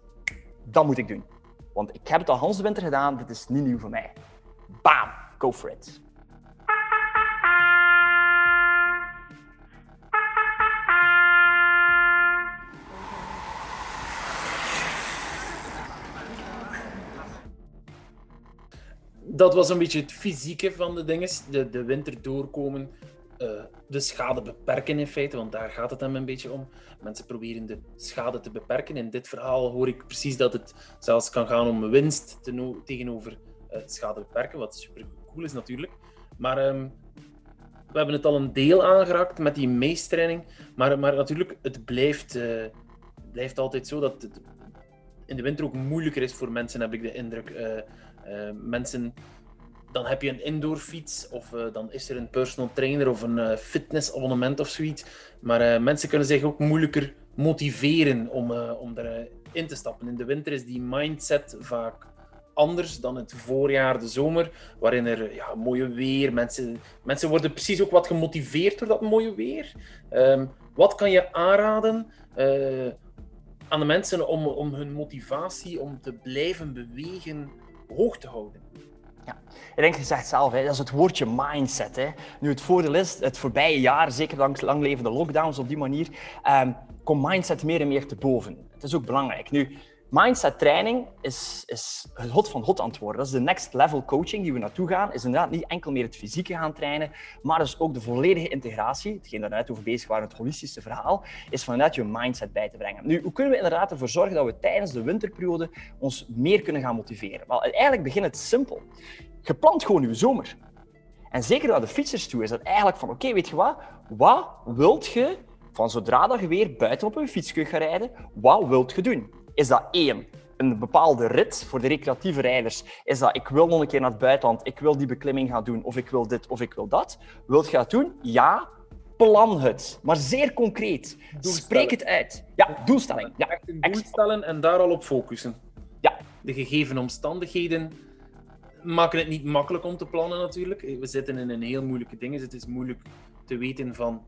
dat moet ik doen. Want ik heb het al de winter gedaan, dit is niet nieuw voor mij. Bam, go for it. Dat was een beetje het fysieke van de dingen. De, de winter doorkomen, uh, de schade beperken in feite, want daar gaat het hem een beetje om. Mensen proberen de schade te beperken. In dit verhaal hoor ik precies dat het zelfs kan gaan om winst tegenover uh, schade beperken, wat super cool is natuurlijk. Maar um, we hebben het al een deel aangeraakt met die meestraining. Maar, maar natuurlijk, het blijft, uh, blijft altijd zo dat het in de winter ook moeilijker is voor mensen, heb ik de indruk. Uh, mensen, dan heb je een indoorfiets of uh, dan is er een personal trainer of een uh, fitnessabonnement of zoiets. Maar mensen kunnen zich ook moeilijker motiveren om, om erin te stappen. In de winter is die mindset vaak anders dan het voorjaar, de zomer, waarin er ja, mooie weer, mensen, mensen worden precies ook wat gemotiveerd door dat mooie weer. Um, wat kan je aanraden aan de mensen om, om hun motivatie om te blijven bewegen hoog te houden. Ja, ik denk, je zegt zelf, hè, dat is het woordje mindset. Hè. Nu, het voordeel is, het voorbije jaar, zeker langs lang levende lockdowns op die manier, um, komt mindset meer en meer te boven. Het is ook belangrijk. Nu, Mindset training is, is het hot van hot antwoorden. Dat is de next level coaching die we naartoe gaan. Is inderdaad niet enkel meer het fysieke gaan trainen, maar dus ook de volledige integratie. Hetgeen daar net over bezig waren, het holistische verhaal, is van inderdaad je mindset bij te brengen. Nu, hoe kunnen we inderdaad ervoor zorgen dat we tijdens de winterperiode ons meer kunnen gaan motiveren? Wel, eigenlijk begint het simpel. Je plant gewoon je zomer. En zeker naar de fietsers toe is dat eigenlijk van, oké, weet je wat? Wat wilt je van zodra dat je weer buiten op een fiets kunt gaan rijden, wat wilt je doen? Is dat één, een bepaalde rit voor de recreatieve rijders. Is dat ik wil nog een keer naar het buitenland, ik wil die beklimming gaan doen, of ik wil dit, of ik wil dat. Wilt je dat doen? Ja, plan het. Maar zeer concreet. Spreek het uit. Ja, doelstelling. Ja, echt een doel stellen en daar al op focussen. Ja. De gegeven omstandigheden maken het niet makkelijk om te plannen natuurlijk. We zitten in een heel moeilijke ding. Het is moeilijk te weten van...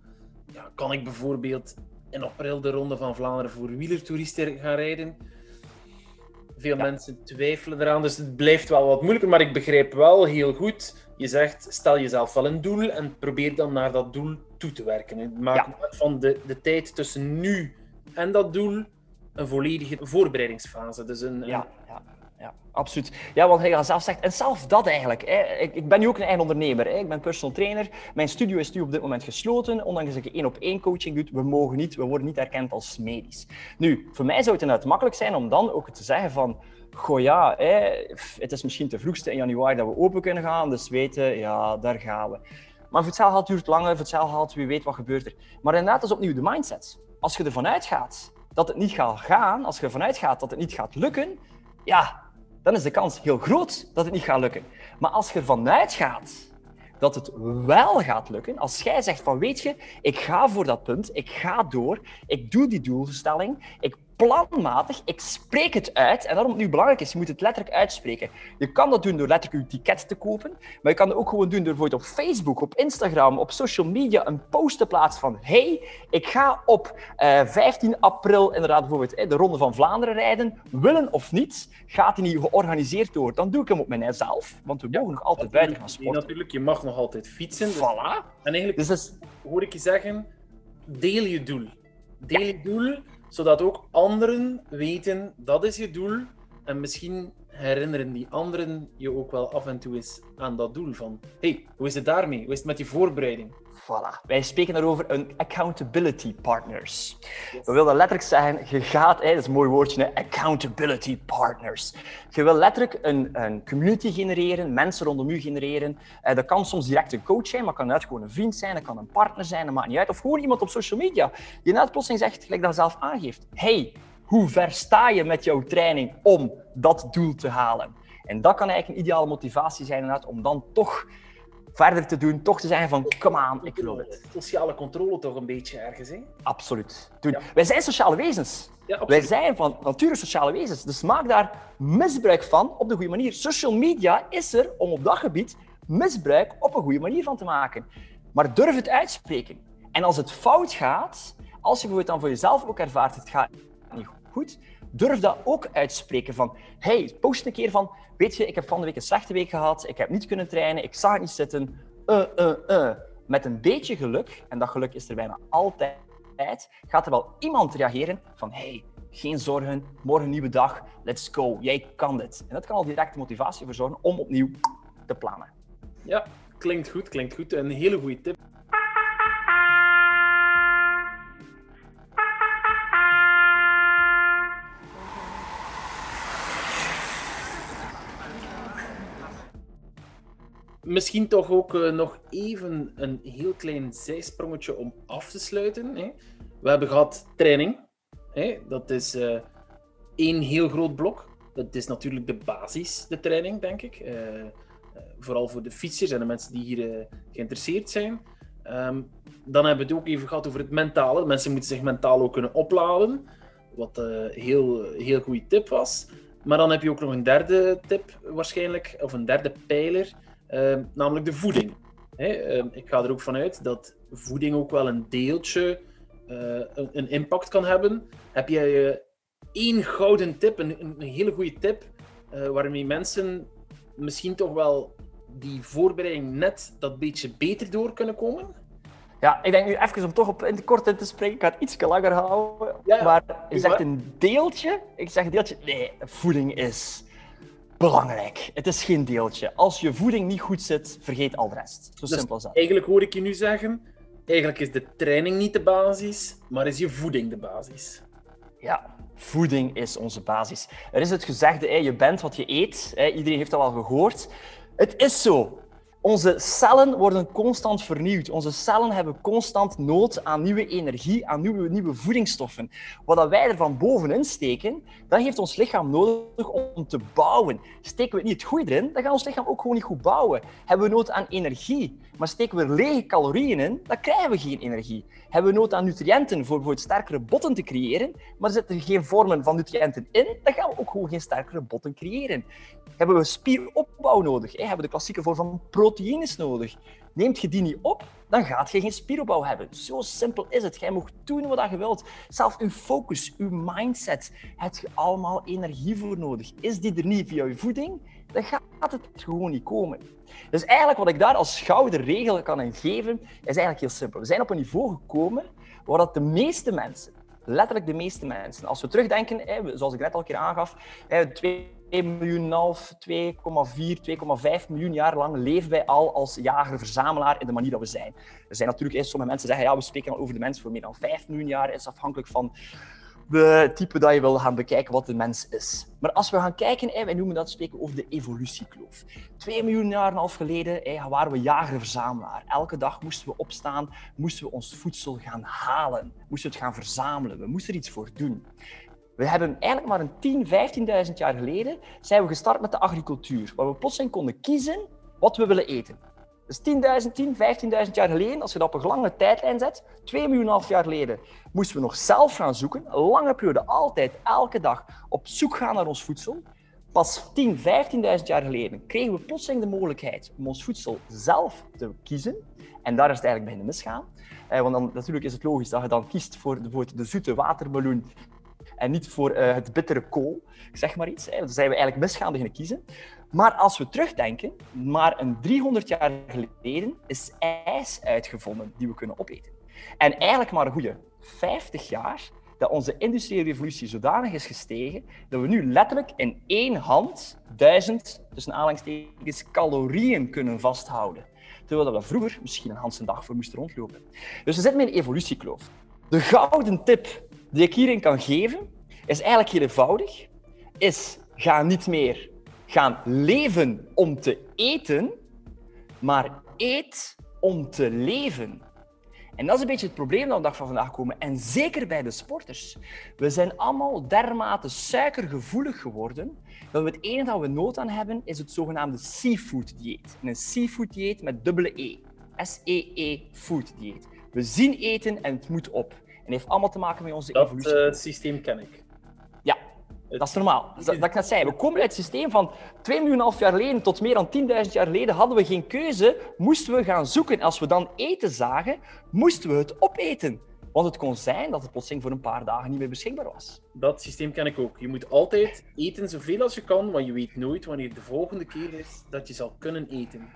Ja, kan ik bijvoorbeeld in april de Ronde van Vlaanderen voor wielertoeristen gaan rijden. Veel mensen twijfelen eraan, dus het blijft wel wat moeilijker. Maar ik begrijp wel heel goed, je zegt, stel jezelf wel een doel en probeer dan naar dat doel toe te werken. Maak ja. van de, de tijd tussen nu en dat doel een volledige voorbereidingsfase. Dus een, ja, ja. Ja, absoluut. Ja, want hij zelf zegt, en zelf dat eigenlijk. Hè. Ik, ik, ben nu ook een eigen ondernemer. Hè. Ik ben personal trainer. Mijn studio is nu op dit moment gesloten. Ondanks dat ik één op één coaching doe, we mogen niet, we worden niet erkend als medisch. Nu, voor mij zou het inderdaad makkelijk zijn om dan ook te zeggen van, goh ja, hè, het is misschien te vroegste in januari dat we open kunnen gaan, dus weten, ja, daar gaan we. Maar voor hetzelfde duurt het langer, voor hetzelfde wie weet wat gebeurt er. Maar inderdaad, dat is opnieuw de mindset. Als je ervan uitgaat dat het niet gaat gaan, als je ervan uitgaat dat het niet gaat lukken, ja, dan is de kans heel groot dat het niet gaat lukken. Maar als je ervan uitgaat dat het wel gaat lukken, als jij zegt van weet je, ik ga voor dat punt, ik ga door, ik doe die doelstelling, ik planmatig, ik spreek het uit. En daarom het nu belangrijk is, je moet het letterlijk uitspreken. Je kan dat doen door letterlijk je ticket te kopen, maar je kan het ook gewoon doen door bijvoorbeeld op Facebook, op Instagram, op social media een post te plaatsen van hey, ik ga op uh, eh, 15 april inderdaad bijvoorbeeld de Ronde van Vlaanderen rijden, willen of niet, gaat die niet georganiseerd door. Dan doe ik hem op mijzelf, want we mogen nog altijd buiten gaan sporten. Natuurlijk, je mag nog altijd fietsen. Dus... Voilà. En eigenlijk dus is... hoor ik je zeggen, deel je doel. Deel je doel zodat ook anderen weten dat is je doel. En misschien herinneren die anderen je ook wel af en toe eens aan dat doel van hey, hoe is het daarmee? Hoe is het met die voorbereiding? Voilà. Wij spreken daarover een accountability partners. We willen letterlijk zeggen, je gaat, hè, dat is een mooi woordje, accountability partners. Je wil letterlijk een, een community genereren, mensen rondom u genereren. Eh, dat kan soms direct een coach zijn, maar kan net gewoon een vriend zijn, dat kan een partner zijn, dat maakt niet uit. Of gewoon iemand op social media die net plotseling zegt, gelijk dat zelf aangeeft, hey, hoe ver sta je met jouw training om dat doel te halen? En dat kan eigenlijk een ideale motivatie zijn om dan toch verder te doen, toch te zeggen van, kom aan, ik wil het. Sociale controle toch een beetje ergens, hè? Absoluut. Wij zijn sociale wezens. Ja, Wij zijn van nature sociale wezens. Dus maak daar misbruik van op de goede manier. Social media is er om op dat gebied misbruik op een goede manier van te maken. Maar durf het uitspreken. En als het fout gaat, als je bijvoorbeeld dan voor jezelf ook ervaart, het gaat niet goed, durf dat ook uitspreken van, hey, post een keer van, weet je, ik heb van de week een slechte week gehad, ik heb niet kunnen trainen, ik zag niet zitten, uh, uh, uh. Met een beetje geluk, en dat geluk is er bijna altijd, gaat er wel iemand reageren van, hey, geen zorgen, morgen een nieuwe dag, let's go, jij kan dit. En dat kan al direct motivatie voor zorgen om opnieuw te plannen. Ja, klinkt goed, klinkt goed. Een hele goede tip. Misschien toch ook uh, nog even een heel klein zijsprongetje om af te sluiten. Hè. We hebben gehad training. Hè. Dat is uh, één heel groot blok. Dat is natuurlijk de basis, de training, denk ik. Uh, vooral voor de fietsers en de mensen die hier geïnteresseerd zijn. Um, dan hebben we het ook even gehad over het mentale. Mensen moeten zich mentaal ook kunnen opladen. Wat een heel, heel goede tip was. Maar dan heb je ook nog een derde tip waarschijnlijk, of een derde pijler. Ehm, namelijk de voeding. Ehm, ik ga er ook vanuit dat voeding ook wel een deeltje uh, een, een, impact kan hebben. Heb jij uh, één gouden tip, een, een hele goede tip, uh, waarmee mensen misschien toch wel die voorbereiding net dat beetje beter door kunnen komen? Ja, ik denk nu even om toch op in de kort in te spreken. Ik ga het iets langer houden. maar je zegt een deeltje. Ik zeg een deeltje. Nee, voeding is belangrijk. Het is geen deeltje. Als je voeding niet goed zit, vergeet al de rest. Zo dus simpel als dat. Eigenlijk hoor ik je nu zeggen, eigenlijk is de training niet de basis, maar is je voeding de basis. Ja, voeding is onze basis. Er is het gezegde, je bent wat je eet. Iedereen heeft dat al gehoord. Het is zo. Onze cellen worden constant vernieuwd. Onze cellen hebben constant nood aan nieuwe energie, aan nieuwe, nieuwe voedingsstoffen. Wat wij er van bovenin steken, dat heeft ons lichaam nodig om te bouwen. Steken we niet het goede erin, dan gaat ons lichaam ook gewoon niet goed bouwen. Hebben we nood aan energie, maar steken we lege calorieën in, dan krijgen we geen energie. Hebben we nood aan nutriënten voor bijvoorbeeld sterkere botten te creëren, maar zitten er geen vormen van nutriënten in, dan gaan we ook gewoon geen sterkere botten creëren. Hebben we spieropbouw nodig? Hebben we de klassieke vorm van proteïnes nodig? Neemt je die niet op, dan gaat je geen spieropbouw hebben. Zo simpel is het. Jij mag doen wat je wilt. Zelf uw focus, uw mindset, heb je allemaal energie voor nodig. Is die er niet via je voeding, dan gaat het gewoon niet komen. Dus eigenlijk wat ik daar als gouden regel kan geven, is eigenlijk heel simpel. We zijn op een niveau gekomen waar dat de meeste mensen, letterlijk de meeste mensen, als we terugdenken, zoals ik net al een keer aangaf, twee miljoen, 2,4, 2,5 miljoen jaar lang leven wij al als jager-verzamelaar in de manier dat we zijn. Er zijn natuurlijk sommige mensen zeggen, ja, we spreken al over de mens voor meer dan 5 miljoen jaar. Is afhankelijk van de type dat je wil gaan bekijken wat de mens is. Maar als we gaan kijken, wij noemen dat spreken over de evolutiekloof. Twee miljoen jaar en half geleden waren we jager-verzamelaar. Elke dag moesten we opstaan, moesten we ons voedsel gaan halen, moesten we het gaan verzamelen, we moesten er iets voor doen. We hebben eigenlijk maar een 10, 15.000 jaar geleden zijn we gestart met de agricultuur, waar we plotseling konden kiezen wat we willen eten. Dus 10.000, 10, 15.000 jaar geleden, als je dat op een lange tijdlijn zet, 2 miljoen half jaar geleden, moesten we nog zelf gaan zoeken, een lange periode, altijd, elke dag, op zoek gaan naar ons voedsel. Pas 10, 15.000 jaar geleden kregen we plotseling de mogelijkheid om ons voedsel zelf te kiezen. En daar is het eigenlijk beginnen misgaan. Eh, want dan, natuurlijk is het logisch dat je dan kiest voor de, zoete watermeloen en niet voor uh, het bittere kool, zeg maar iets. Hè. Dan zijn we eigenlijk misgaan beginnen kiezen. Maar als we terugdenken, maar een 300 jaar geleden is ijs uitgevonden die we kunnen opeten. En eigenlijk maar een goede 50 jaar dat onze industriële revolutie zodanig is gestegen dat we nu letterlijk in één hand duizend, tussen aanhalingstekens, calorieën kunnen vasthouden. Terwijl we vroeger misschien een hele dag voor moesten rondlopen. Dus we zitten met een evolutiekloof. De gouden tip die ik hierin kan geven, is eigenlijk heel eenvoudig. Is ga niet meer gaan leven om te eten, maar eet om te leven. En dat is een beetje het probleem dat we dag van vandaag komen. En zeker bij de sporters. We zijn allemaal dermate suikergevoelig geworden dat het enige dat we nood aan hebben is het zogenaamde seafood dieet. een seafood dieet met dubbele E. S-E-E food dieet. We zien eten en het moet op. En heeft allemaal te maken met onze dat, evolutie. Dat uh, systeem ken ik. Ja, dat is normaal. Dat, dat ik net zei. We komen uit het systeem van 2 miljoen half jaar geleden tot meer dan 10.000 jaar geleden hadden we geen keuze. Moesten we gaan zoeken. Als we dan eten zagen, moesten we het opeten. Want het kon zijn dat het plotseling voor een paar dagen niet meer beschikbaar was. Dat systeem ken ik ook. Je moet altijd eten zoveel als je kan, want je weet nooit wanneer de volgende keer is dat je zal kunnen eten.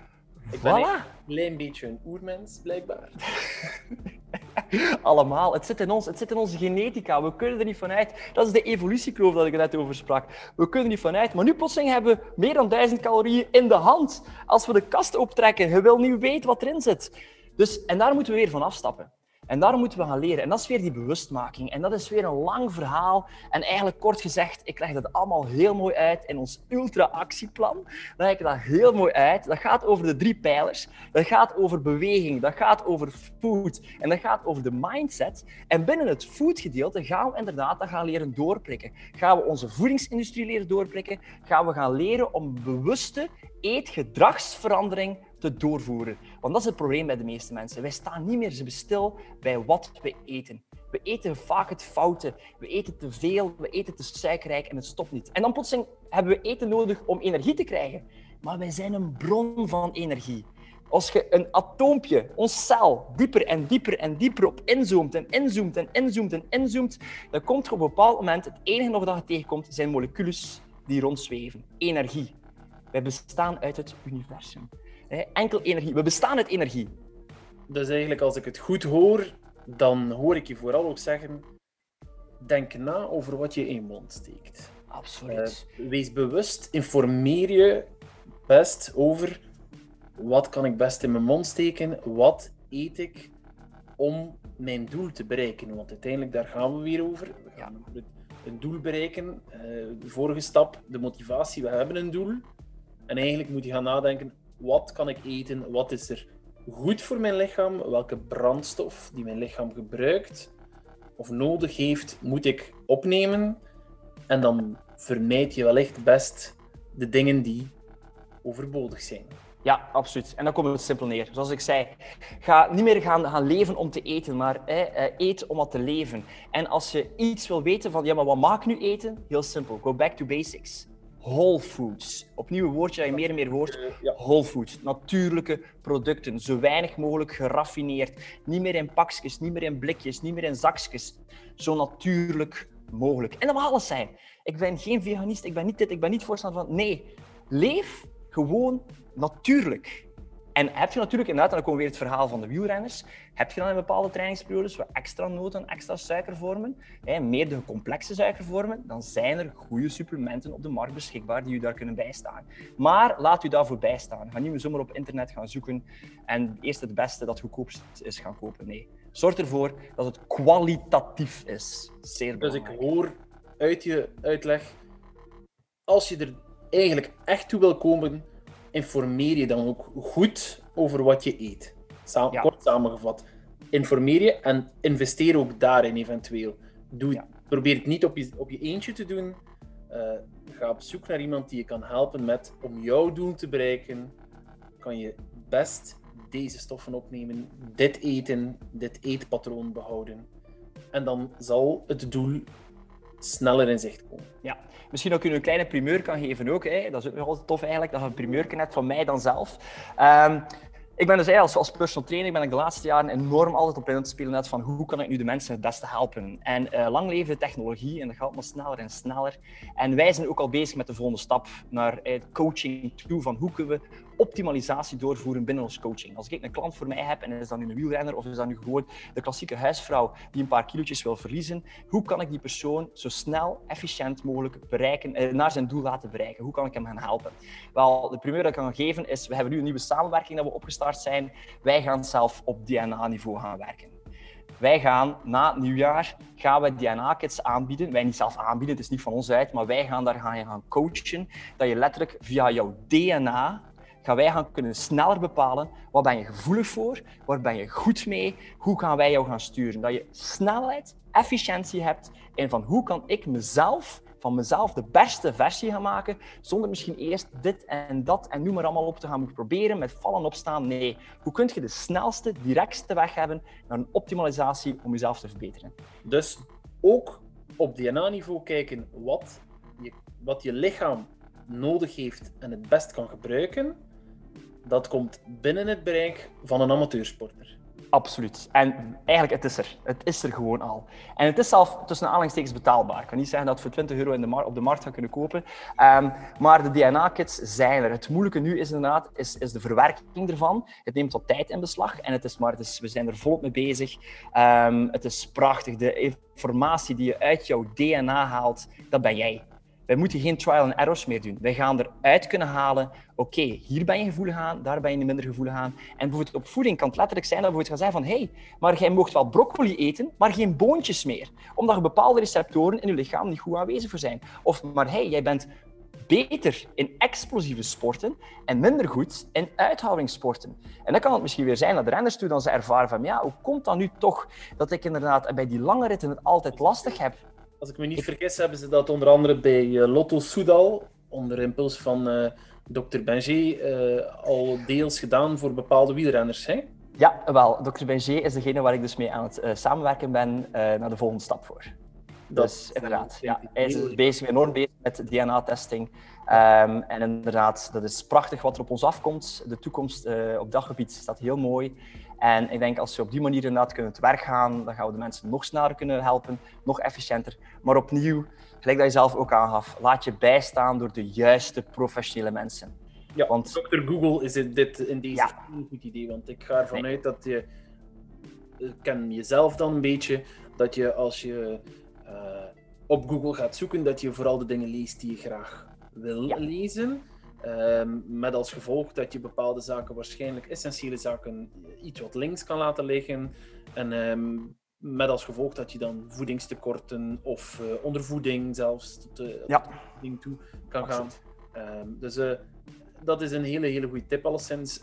Ik ben een klein beetje een oermens, blijkbaar. Allemaal. Het zit in ons. Het zit in onze genetica. We kunnen er niet vanuit. Dat is de evolutiekloof dat ik er net over sprak. We kunnen er niet vanuit. Maar nu plotseling hebben we meer dan 1000 calorieën in de hand. Als we de kast optrekken, je wil niet weten wat erin zit. Dus, en daar moeten we weer van afstappen. En daarom moeten we gaan leren. En dat is weer die bewustmaking. En dat is weer een lang verhaal. En eigenlijk kort gezegd, ik leg dat allemaal heel mooi uit in ons ultra-actieplan. Leg ik dat heel mooi uit. Dat gaat over de drie pijlers. Dat gaat over beweging. Dat gaat over food. En dat gaat over de mindset. En binnen het food-gedeelte gaan we inderdaad dat gaan leren doorprikken. Gaan we onze voedingsindustrie leren doorprikken. Gaan we gaan leren om bewuste eetgedragsverandering doorvoeren. Want dat is het probleem bij de meeste mensen. Wij staan niet meer stil bij wat we eten. We eten vaak het foute. We eten te veel, we eten te suikerrijk en het stopt niet. En dan plotseling hebben we eten nodig om energie te krijgen. Maar wij zijn een bron van energie. Als je een atoompje, ons cel, dieper en dieper en dieper op inzoomt en inzoomt en inzoomt en inzoomt, dan komt er op een bepaald moment, het enige nog dat je tegenkomt, zijn moleculen die rondzweven. Energie. Wij bestaan uit het universum. Enkel energie. We bestaan uit energie. Dus eigenlijk, als ik het goed hoor, dan hoor ik je vooral ook zeggen: denk na over wat je in je mond steekt. Absoluut. Uh, wees bewust, informeer je best over wat kan ik best in mijn mond steken, wat eet ik om mijn doel te bereiken. Want uiteindelijk, daar gaan we weer over. We gaan ja. een doel bereiken. Uh, de vorige stap, de motivatie, we hebben een doel. En eigenlijk moet je gaan nadenken, wat kan ik eten? Wat is er goed voor mijn lichaam? Welke brandstof die mijn lichaam gebruikt of nodig heeft, moet ik opnemen? En dan vermijd je wellicht best de dingen die overbodig zijn. Ja, absoluut. En dan komt het simpel neer. Zoals ik zei, ga niet meer gaan, gaan leven om te eten, maar eh, eet om wat te leven. En als je iets wil weten van, ja, maar wat maak nu eten? Heel simpel. Go back to basics whole foods. Opnieuw een woordje dat je meer en meer hoort. Whole foods. Natuurlijke producten. Zo weinig mogelijk geraffineerd. Niet meer in pakjes, niet meer in blikjes, niet meer in zakjes. Zo natuurlijk mogelijk. En dat mag alles zijn. Ik ben geen veganist, ik ben niet dit, ik ben niet voorstander van... Nee, leef gewoon natuurlijk. En heb je natuurlijk inderdaad, en dan komen we weer het verhaal van de wielrenners, heb je dan in bepaalde trainingsperiodes wat extra noten, extra suikervormen, hè, meer de complexe suikervormen, dan zijn er goede supplementen op de markt beschikbaar die u daar kunnen bijstaan. Maar laat u daarvoor bijstaan. Ga niet zomaar op internet gaan zoeken en eerst het beste dat goedkoopst is gaan kopen. Nee. Zorg ervoor dat het kwalitatief is. Zeer dus ik hoor uit je uitleg, als je er eigenlijk echt toe wil komen, informeer je dan ook goed over wat je eet. Kort samengevat. Informeer je en investeer ook daarin eventueel. Doe, Probeer het niet op je, op je eentje te doen. Uh, ga op zoek naar iemand die je kan helpen met om jouw doel te bereiken. Kan je best deze stoffen opnemen, dit eten, dit eetpatroon behouden. En dan zal het doel sneller in zicht komen. Ja, misschien ook een kleine primeur kan geven ook. Hè. Dat is ook altijd tof eigenlijk, dat een primeur net van mij dan zelf. Um, ik ben dus als, als personal trainer ben ik de laatste jaren enorm altijd op in te spelen net van hoe kan ik nu de mensen het beste helpen. En uh, lang leven de technologie en dat gaat maar sneller en sneller. En wij zijn ook al bezig met de volgende stap naar uh, coaching toe van hoe kunnen we optimalisatie doorvoeren binnen ons coaching. Als ik een klant voor mij heb en is dat nu een wielrenner of is dat nu gewoon de klassieke huisvrouw die een paar kilo's wil verliezen, hoe kan ik die persoon zo snel, efficiënt mogelijk bereiken, eh, naar zijn doel laten bereiken? Hoe kan ik hem gaan helpen? Wel, de primeur dat ik kan geven is, we hebben nu een nieuwe samenwerking dat we opgestart zijn. Wij gaan zelf op DNA-niveau gaan werken. Wij gaan na het nieuwjaar gaan we DNA-kits aanbieden. Wij niet zelf aanbieden, het is niet van ons uit, maar wij gaan daar gaan, gaan coachen. Dat je letterlijk via jouw DNA gaan wij gaan kunnen sneller bepalen wat ben je gevoelig voor, waar ben je goed mee, hoe gaan wij jou gaan sturen. Dat je snelheid, efficiëntie hebt en van hoe kan ik mezelf, van mezelf de beste versie gaan maken, zonder misschien eerst dit en dat en noem maar allemaal op te gaan moeten proberen met vallen opstaan. Nee, hoe kun je de snelste, directste weg hebben naar een optimalisatie om jezelf te verbeteren? Dus ook op DNA-niveau kijken wat je, wat je lichaam nodig heeft en het best kan gebruiken dat komt binnen het bereik van een amateursporter. Absoluut. En eigenlijk, het is er. Het is er gewoon al. En het is zelf tussen aanhalingstekens betaalbaar. Ik kan niet zeggen dat we voor 20 euro in de op de markt gaan kunnen kopen. Um, maar de DNA-kits zijn er. Het moeilijke nu is inderdaad is, is de verwerking ervan. Het neemt wat tijd in beslag. En het is, maar we zijn er volop mee bezig. Um, het is prachtig. De informatie die je uit jouw DNA haalt, dat ben jij. Wij moeten geen trial and errors meer doen. Wij gaan eruit kunnen halen, oké, hier ben je gevoelig aan, daar ben je minder gevoelig aan. En op voeding kan het letterlijk zijn dat we gaan zeggen van hé, hey, maar jij mocht wel broccoli eten, maar geen boontjes meer. Omdat er bepaalde receptoren in je lichaam niet goed aanwezig voor zijn. Of maar hé, hey, jij bent beter in explosieve sporten en minder goed in uithoudingssporten. En dan kan het misschien weer zijn dat de renners toe dan ze ervaren van ja, hoe komt dat nu toch dat ik inderdaad bij die lange ritten het altijd lastig heb? Als ik me niet vergis, hebben ze dat onder andere bij uh, Lotto Soudal, onder impuls van uh, Dr. Benger, uh, al deels gedaan voor bepaalde wielrenners. Hè? Ja, wel. Dr. Benger is degene waar ik dus mee aan het samenwerken ben naar de volgende stap voor. Dat dus inderdaad, ja, hij is bezig, enorm bezig met DNA-testing. Um, en inderdaad, dat is prachtig wat er op ons afkomt. De toekomst op dat gebied staat heel mooi. En ik denk als we op die manier inderdaad kunnen te werk gaan, dan gaan we de mensen nog sneller kunnen helpen, nog efficiënter. Maar opnieuw, gelijk dat je zelf ook aangaf, laat je bijstaan door de juiste professionele mensen. Ja, want Dr. Google is dit in deze ja. een goed idee, want ik ga ervan uit dat je, ken jezelf dan een beetje, dat je als je uh, op Google gaat zoeken, dat je vooral de dingen leest die je graag wil lezen. Ehm, met als gevolg dat je bepaalde zaken, waarschijnlijk essentiële zaken, iets wat links kan laten liggen. En ehm, met als gevolg dat je dan voedingstekorten of uh, ondervoeding zelfs tot uh, ja. ding toe kan gaan. Um, dus uh, dat is een hele, hele goede tip alleszins.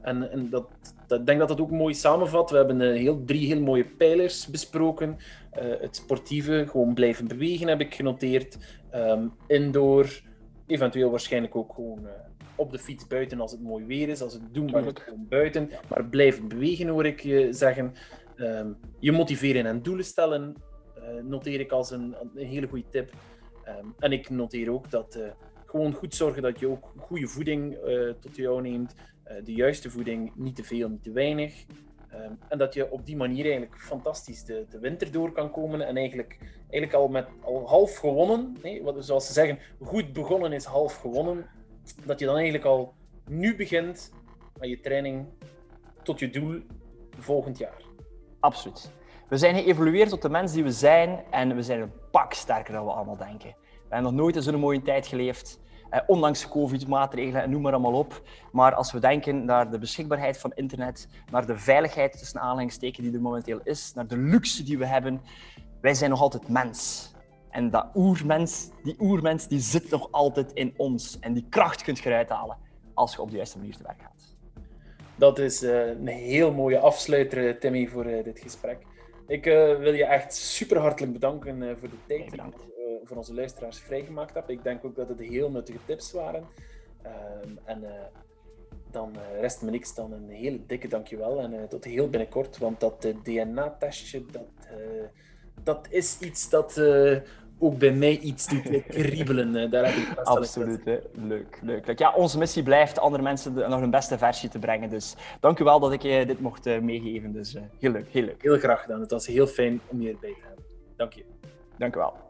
en en dat, dat, ik denk dat dat ook mooi samenvat. We hebben heel, drie heel mooie pijlers besproken. het sportieve, gewoon blijven bewegen heb ik genoteerd. Indoor eventueel waarschijnlijk ook gewoon uh, op de fiets buiten als het mooi weer is. Als het doen mag het gewoon buiten. Maar blijf bewegen hoor ik je zeggen. Um, je motiveren en doelen stellen uh, noteer ik als een, een hele goede tip. Um, en ik noteer ook dat uh, gewoon goed zorgen dat je ook goede voeding tot jou neemt. de juiste voeding, niet te veel, niet te weinig. Um, en dat je op die manier eigenlijk fantastisch de, de winter door kan komen en eigenlijk, eigenlijk al met al half gewonnen, nee, wat, zoals ze zeggen, goed begonnen is half gewonnen, dat je dan eigenlijk al nu begint aan je training tot je doel volgend jaar. Absoluut. We zijn geëvolueerd tot de mens die we zijn en we zijn een pak sterker dan we allemaal denken. We hebben nog nooit in zo'n mooie tijd geleefd, eh, ondanks COVID-maatregelen en noem maar allemaal op. Maar als we denken naar de beschikbaarheid van internet, naar de veiligheid tussen aanhalingstekens die er momenteel is, naar de luxe die we hebben, wij zijn nog altijd mens. En dat oermens, die oermens die zit nog altijd in ons. En die kracht kunt je eruit halen als je op de juiste manier te werk gaat. Dat is uh, een heel mooie afsluiter, Timmy, voor uh, dit gesprek. Ik wil je echt super hartelijk bedanken voor de tijd je voor onze luisteraars vrijgemaakt hebt. Ik denk ook dat het heel nuttige tips waren. Ehm, en dan rest me niks dan een hele dikke dankjewel. En tot heel binnenkort, want dat DNA-testje, dat, dat is iets dat ook bij mij iets doet kriebelen. Daar heb ik Absoluut, hè. Leuk, leuk, Ja, onze missie blijft andere mensen de, nog een beste versie te brengen. Dus dank u wel dat ik je dit mocht uh, meegeven. Dus uh, heel leuk, heel leuk. Heel graag gedaan. Het was heel fijn om je erbij te hebben. Dank je. Dank u wel.